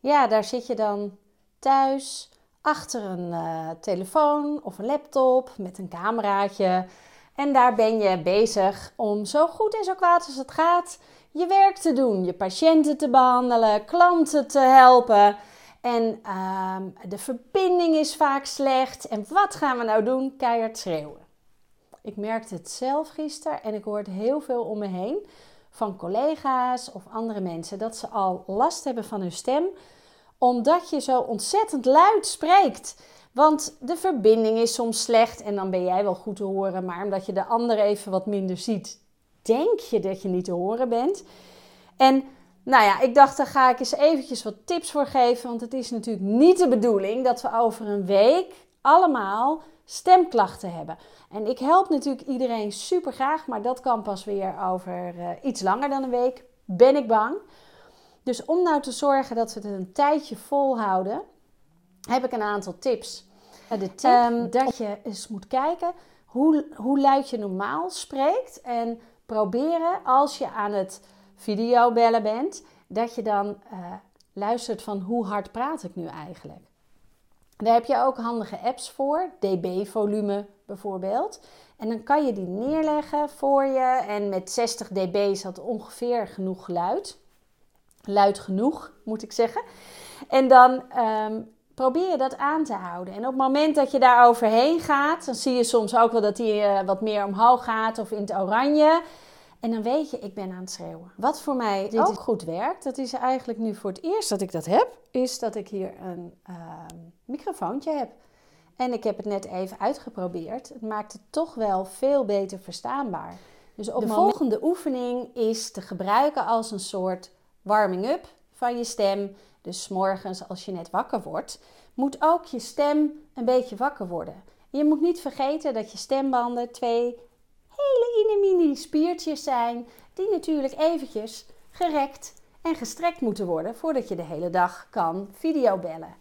ja, daar zit je dan thuis achter een uh, telefoon of een laptop met een cameraatje. En daar ben je bezig om zo goed en zo kwaad als het gaat je werk te doen, je patiënten te behandelen, klanten te helpen. En uh, de verbinding is vaak slecht. En wat gaan we nou doen? Keihard schreeuwen. Ik merkte het zelf gisteren en ik hoorde heel veel om me heen van collega's of andere mensen dat ze al last hebben van hun stem, omdat je zo ontzettend luid spreekt. Want de verbinding is soms slecht en dan ben jij wel goed te horen, maar omdat je de ander even wat minder ziet, denk je dat je niet te horen bent. En nou ja, ik dacht, daar ga ik eens eventjes wat tips voor geven. Want het is natuurlijk niet de bedoeling dat we over een week allemaal stemklachten hebben. En ik help natuurlijk iedereen super graag, maar dat kan pas weer over uh, iets langer dan een week, ben ik bang. Dus om nou te zorgen dat we het een tijdje volhouden, heb ik een aantal tips. De tip um, dat je eens moet kijken hoe, hoe luid je normaal spreekt. En proberen als je aan het videobellen bent, dat je dan uh, luistert van hoe hard praat ik nu eigenlijk. Daar heb je ook handige apps voor, dB-volume bijvoorbeeld. En dan kan je die neerleggen voor je en met 60 dB is dat ongeveer genoeg geluid. Luid genoeg, moet ik zeggen. En dan um, probeer je dat aan te houden. En op het moment dat je daar overheen gaat, dan zie je soms ook wel dat die uh, wat meer omhoog gaat of in het oranje. En dan weet je, ik ben aan het schreeuwen. Wat voor mij Dit ook goed werkt, dat is eigenlijk nu voor het eerst dat ik dat heb, is dat ik hier een uh, microfoontje heb. En ik heb het net even uitgeprobeerd. Het maakt het toch wel veel beter verstaanbaar. Dus op de volgende oefening is te gebruiken als een soort warming-up van je stem. Dus morgens als je net wakker wordt, moet ook je stem een beetje wakker worden. je moet niet vergeten dat je stembanden twee hele mini spiertjes zijn, die natuurlijk eventjes gerekt en gestrekt moeten worden voordat je de hele dag kan videobellen.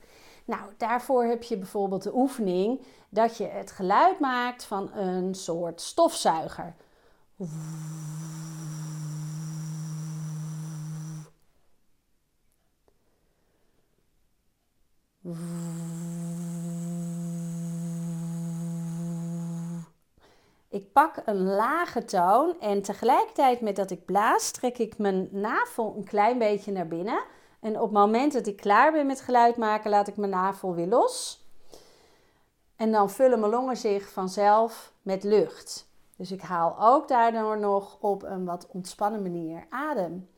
Nou, daarvoor heb je bijvoorbeeld de oefening dat je het geluid maakt van een soort stofzuiger. Ik pak een lage toon en tegelijkertijd met dat ik blaas, trek ik mijn navel een klein beetje naar binnen. En op het moment dat ik klaar ben met geluid maken, laat ik mijn navel weer los. En dan vullen mijn longen zich vanzelf met lucht. Dus ik haal ook daardoor nog op een wat ontspannen manier adem.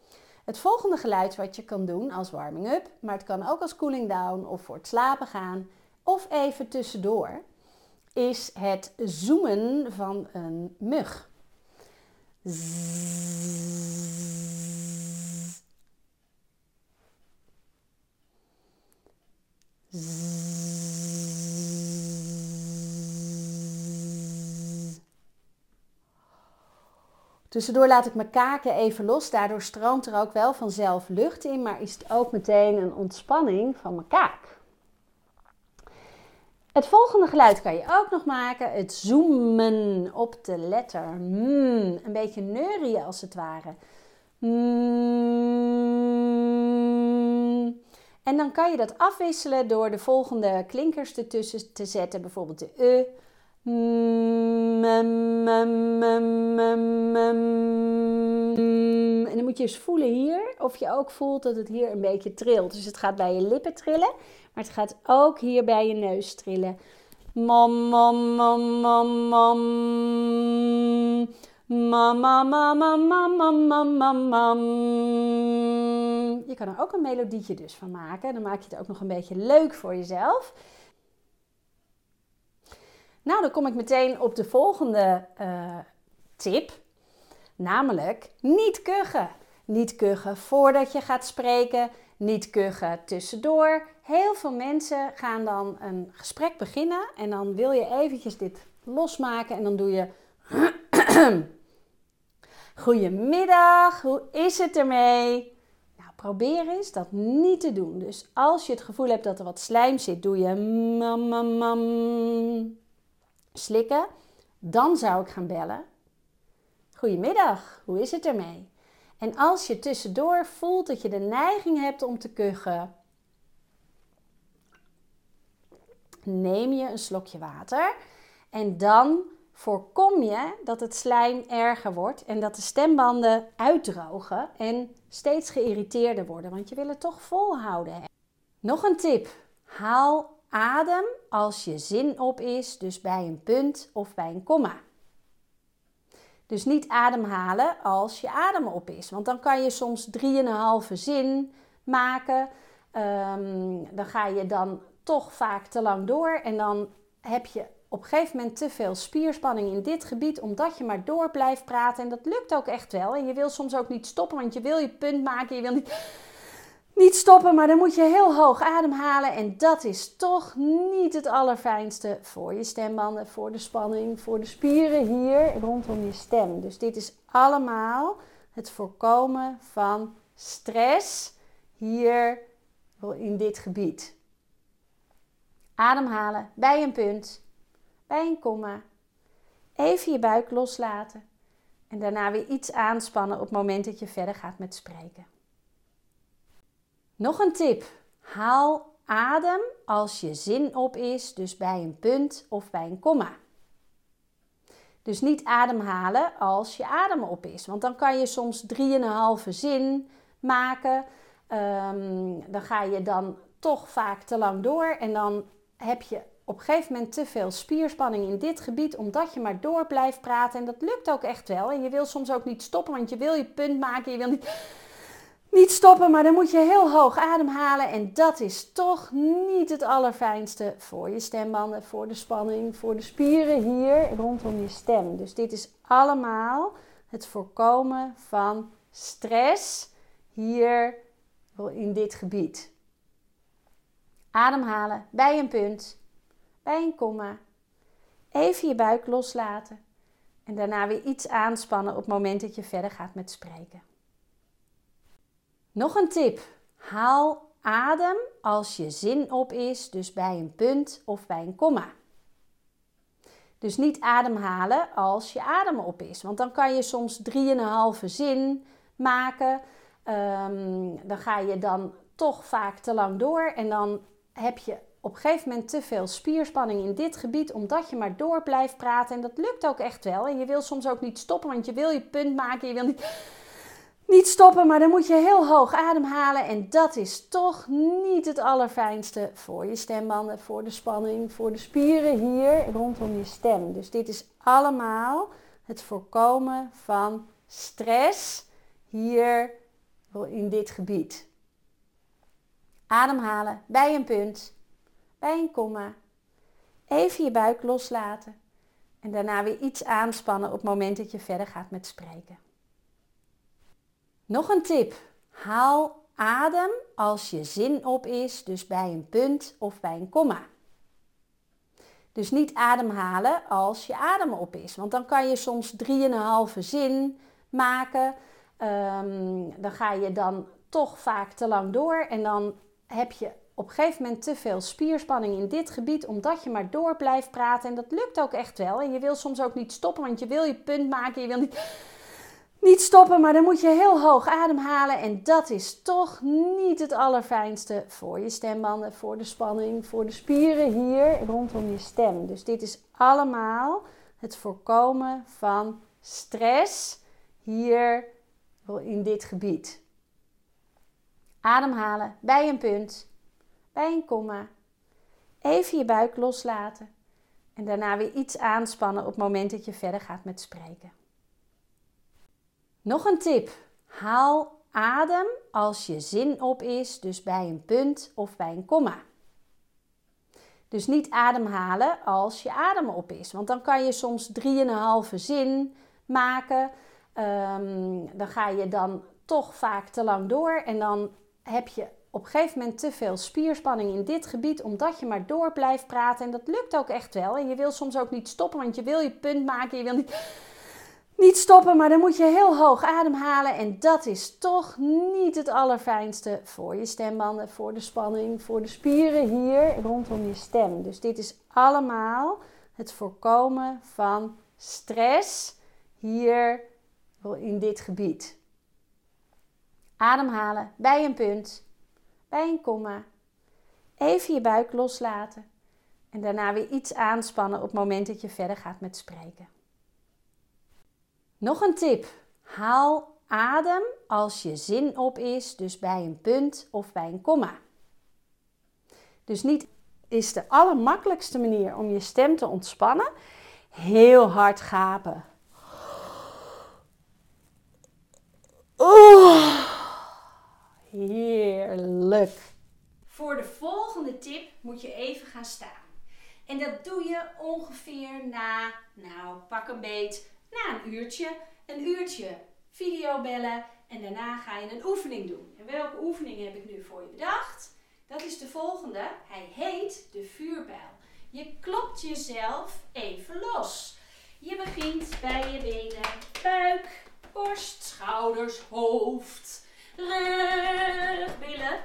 Het volgende geluid wat je kan doen als warming-up, maar het kan ook als cooling down of voor het slapen gaan of even tussendoor, is het zoomen van een mug. Tussendoor laat ik mijn kaken even los. Daardoor stroomt er ook wel vanzelf lucht in, maar is het ook meteen een ontspanning van mijn kaak. Het volgende geluid kan je ook nog maken. Het zoomen op de letter. Mm, een beetje neurien als het ware. Mm. En dan kan je dat afwisselen door de volgende klinkers ertussen te zetten. Bijvoorbeeld de e. Mm, en dan moet je eens voelen hier of je ook voelt dat het hier een beetje trilt. Dus het gaat bij je lippen trillen. Maar het gaat ook hier bij je neus trillen. Mam, mam, mam, mam, mam. Mam, mam, mam, mam, mam, mam, mam, mam. Je kan er ook een melodietje dus van maken. Dan maak je het ook nog een beetje leuk voor jezelf. Nou, dan kom ik meteen op de volgende uh, tip. Namelijk niet kuchen. Niet kuchen voordat je gaat spreken. Niet kuchen tussendoor. Heel veel mensen gaan dan een gesprek beginnen en dan wil je eventjes dit losmaken en dan doe je Goedemiddag, hoe is het ermee? Nou, probeer eens dat niet te doen. Dus als je het gevoel hebt dat er wat slijm zit, doe je mam, mam, mam, slikken. Dan zou ik gaan bellen. Goedemiddag, hoe is het ermee? En als je tussendoor voelt dat je de neiging hebt om te kuchen, neem je een slokje water en dan voorkom je dat het slijm erger wordt en dat de stembanden uitdrogen en steeds geïrriteerder worden, want je wil het toch volhouden. Nog een tip: haal adem als je zin op is, dus bij een punt of bij een komma. Dus niet ademhalen als je adem op is, want dan kan je soms drieënhalve zin maken. Ehm, dan ga je dan toch vaak te lang door en dan heb je op een gegeven moment te veel spierspanning in dit gebied, omdat je maar door blijft praten. En dat lukt ook echt wel. En je wil soms ook niet stoppen, want je wil je punt maken. Je wil niet, niet stoppen, maar dan moet je heel hoog ademhalen. En dat is toch niet het allerfijnste voor je stembanden, voor de spanning, voor de spieren hier rondom je stem. Dus dit is allemaal het voorkomen van stress hier in dit gebied. Ademhalen bij een punt bij een komma. Even je buik loslaten en daarna weer iets aanspannen op het moment dat je verder gaat met spreken. Nog een tip. Haal adem als je zin op is, dus bij een punt of bij een komma. Dus niet ademhalen als je adem op is, want dan kan je soms drieënhalve zin maken. Um, dan ga je dan toch vaak te lang door en dan heb je op een gegeven moment te veel spierspanning in dit gebied, omdat je maar door blijft praten. En dat lukt ook echt wel. En je wil soms ook niet stoppen, want je wil je punt maken. Je wil niet, niet stoppen, maar dan moet je heel hoog ademhalen. En dat is toch niet het allerfijnste voor je stembanden, voor de spanning, voor de spieren hier rondom je stem. Dus dit is allemaal het voorkomen van stress hier in dit gebied. Ademhalen bij een punt bij een komma. Even je buik loslaten en daarna weer iets aanspannen op het moment dat je verder gaat met spreken. Nog een tip. Haal adem als je zin op is, dus bij een punt of bij een komma. Dus niet ademhalen als je adem op is, want dan kan je soms drieënhalve zin maken. Um, dan ga je dan toch vaak te lang door en dan heb je op een gegeven moment te veel spierspanning in dit gebied, omdat je maar door blijft praten. En dat lukt ook echt wel. En je wil soms ook niet stoppen, want je wil je punt maken. Je wil niet, niet stoppen, maar dan moet je heel hoog ademhalen. En dat is toch niet het allerfijnste voor je stembanden, voor de spanning, voor de spieren hier rondom je stem. Dus dit is allemaal het voorkomen van stress hier in dit gebied. Ademhalen bij een punt bij een komma. Even je buik loslaten en daarna weer iets aanspannen op het moment dat je verder gaat met spreken. Nog een tip. Haal adem als je zin op is, dus bij een punt of bij een komma. Dus niet ademhalen als je adem op is, want dan kan je soms drieënhalve zin maken. Um, dan ga je dan toch vaak te lang door en dan heb je op een gegeven moment te veel spierspanning in dit gebied, omdat je maar door blijft praten. En dat lukt ook echt wel. En je wil soms ook niet stoppen, want je wil je punt maken. Je wil niet, niet stoppen, maar dan moet je heel hoog ademhalen. En dat is toch niet het allerfijnste voor je stembanden, voor de spanning, voor de spieren hier rondom je stem. Dus dit is allemaal het voorkomen van stress hier in dit gebied. Ademhalen bij een punt bij een komma. Even je buik loslaten en daarna weer iets aanspannen op het moment dat je verder gaat met spreken. Nog een tip. Haal adem als je zin op is, dus bij een punt of bij een komma. Dus niet ademhalen als je adem op is, want dan kan je soms drieënhalve zin maken. Um, dan ga je dan toch vaak te lang door en dan heb je op een gegeven moment te veel spierspanning in dit gebied, omdat je maar door blijft praten. En dat lukt ook echt wel. En je wil soms ook niet stoppen, want je wil je punt maken. Je wil niet, niet stoppen, maar dan moet je heel hoog ademhalen. En dat is toch niet het allerfijnste voor je stembanden, voor de spanning, voor de spieren hier rondom je stem. Dus dit is allemaal het voorkomen van stress hier in dit gebied. Ademhalen bij een punt bij een komma. Even je buik loslaten En daarna weer iets aanspannen op het moment dat je verder gaat met spreken. Nog een tip. Haal adem als je zin op is, dus bij een punt of bij een komma. Dus niet is de allermakkelijkste manier om je stem te ontspannen. Heel hard gapen. Oh, heerlijk. Voor de volgende tip moet je even gaan staan. En dat doe je ongeveer na, nou pak een beet, na een uurtje. Een uurtje videobellen en daarna ga je een oefening doen. En welke oefening heb ik nu voor je bedacht? Dat is de volgende. Hij heet de vuurbijl. Je klopt jezelf even los. Je begint bij je benen, buik, borst, schouders, hoofd, rug, billen,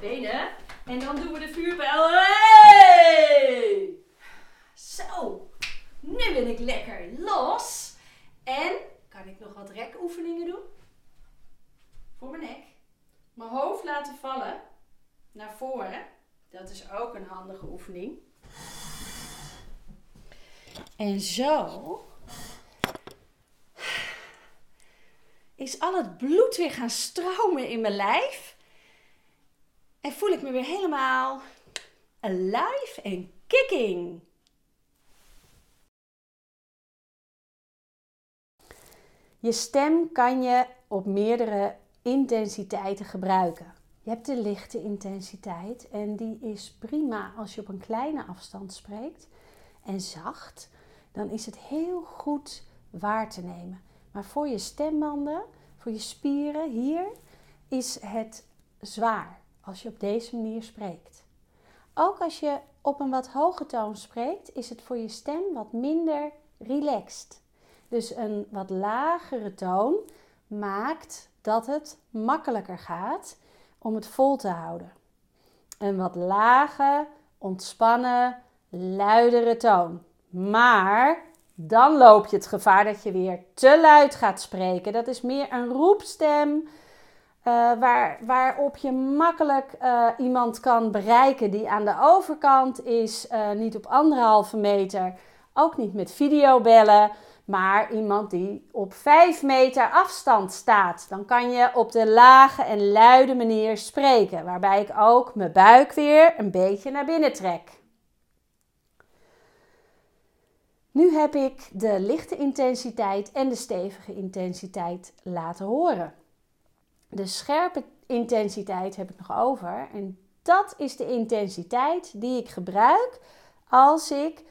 benen. En dan doen we de vuurbijl. Hey! Zo, nu ben ik lekker los. En kan ik nog wat rekoefeningen doen? Voor mijn nek. Mijn hoofd laten vallen naar voren. Dat is ook een handige oefening. Zo is al het bloed weer gaan stromen in mijn lijf. En voel ik me weer helemaal alive en kicking. Je stem kan je op meerdere intensiteiten gebruiken. Je hebt de lichte intensiteit en die is prima als je op een kleine afstand spreekt en zacht. Dan is het heel goed waar te nemen. Maar voor je stembanden, voor je spieren hier, is het zwaar als je op deze manier spreekt. Ook als je op een wat hoge toon spreekt, is het voor je stem wat minder relaxed. Dus een wat lagere toon maakt dat het makkelijker gaat om het vol te houden. Een wat lage, ontspannen, luidere toon. Maar dan loop je het gevaar dat je weer te luid gaat spreken. Dat is meer een roepstem. Uh, waar, waarop je makkelijk uh, iemand kan bereiken die aan de overkant is, uh, niet op anderhalve meter, ook niet met videobellen maar iemand die op 5 meter afstand staat. Dan kan je op de lage en luide manier spreken, waarbij ik ook mijn buik weer een beetje naar binnen trek. Nu heb ik de lichte intensiteit en de stevige intensiteit laten horen. De scherpe intensiteit heb ik nog over en dat is de intensiteit die ik gebruik als ik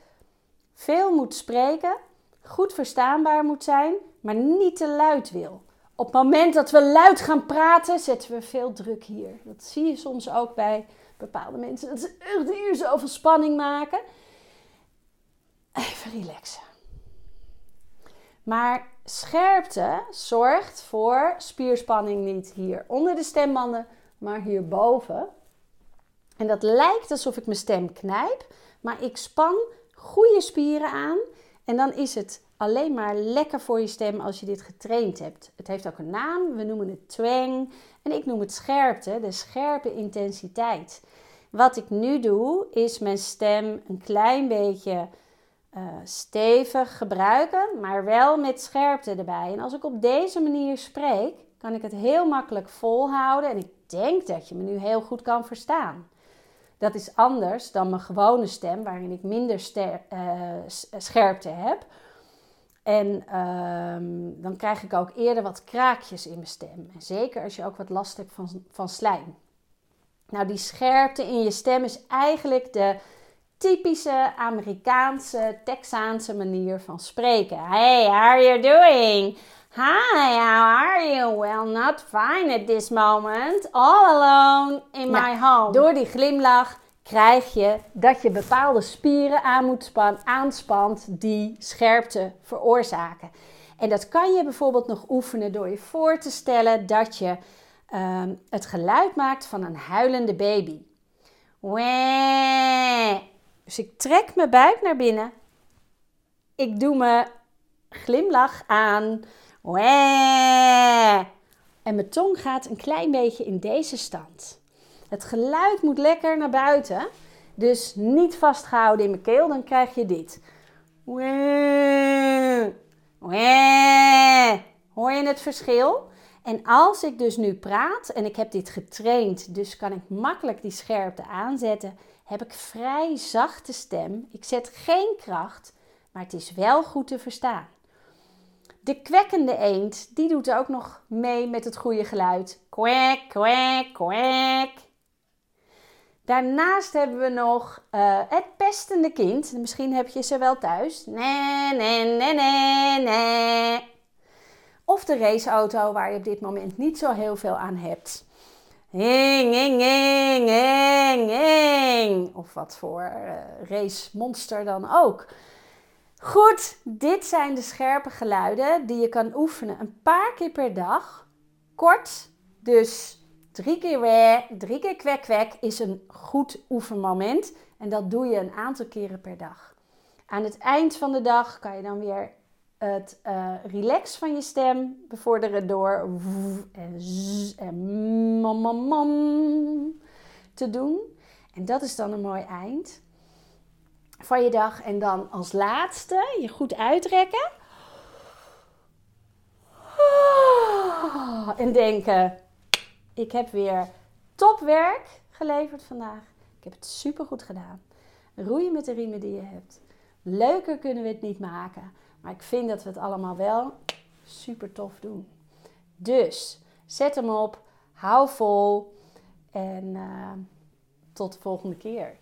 veel moet spreken goed verstaanbaar moet zijn, maar niet te luid wil. Op het moment dat we luid gaan praten, zetten we veel druk hier. Dat zie je soms ook bij bepaalde mensen. Dat ze echt hier zoveel spanning maken. Even relaxen. Maar scherpte zorgt voor spierspanning niet hier onder de stembanden, maar hierboven. En dat lijkt alsof ik mijn stem knijp, maar ik span goede spieren aan en dan is het alleen maar lekker voor je stem als je dit getraind hebt. Het heeft ook een naam, we noemen het twang en ik noem het scherpte, de scherpe intensiteit. Wat ik nu doe, is mijn stem een klein beetje uh, stevig gebruiken, maar wel met scherpte erbij. En als ik op deze manier spreek, kan ik het heel makkelijk volhouden en ik denk dat je me nu heel goed kan verstaan. Dat is anders dan mijn gewone stem, waarin ik minder uh, scherpte heb. En um, dan krijg ik ook eerder wat kraakjes in mijn stem. En zeker als je ook wat last hebt van, van slijm. Nou, die scherpte in je stem is eigenlijk de typische Amerikaanse, Texaanse manier van spreken. Hey, how are you doing? Hi, how are you? Well, not fine at this moment. All alone in my home. Door die glimlach krijg je dat je bepaalde spieren aan moet span, aanspant die scherpte veroorzaken. En dat kan je bijvoorbeeld nog oefenen door je voor te stellen dat je uh, het geluid maakt van een huilende baby. Dus ik trek mijn buik naar binnen. Ik doe mijn glimlach aan. En mijn tong gaat een klein beetje in deze stand. Het geluid moet lekker naar buiten. Dus niet vastgehouden in mijn keel, dan krijg je dit. Hoor je het verschil? En als ik dus nu praat en ik heb dit getraind, dus kan ik makkelijk die scherpte aanzetten, heb ik vrij zachte stem. Ik zet geen kracht, maar het is wel goed te verstaan. De kwekkende eend, die doet ook nog mee met het goede geluid. Kwek, kwek, kwek. Daarnaast hebben we nog uh, het pestende kind. Misschien heb je ze wel thuis. Nee, nee, nee, nee, nee. Of de raceauto waar je op dit moment niet zo heel veel aan hebt. Hing, hing, hing, hing, hing. Of wat voor uh, race monster dan ook. Goed, dit zijn de scherpe geluiden die je kan oefenen een paar keer per dag. Kort, dus drie keer weh, drie keer kwek kwek is een goed oefenmoment. En dat doe je een aantal keren per dag. Aan het eind van de dag kan je dan weer het uh, relax van je stem bevorderen door en en te doen. En dat is dan een mooi eind van je dag. En dan als laatste je goed uitrekken. En denken, ik heb weer topwerk geleverd vandaag. Ik heb het super goed gedaan. Roeien met de riemen die je hebt. Leuker kunnen we het niet maken. Maar ik vind dat we het allemaal wel super tof doen. Dus zet hem op, hou vol en uh, tot de volgende keer.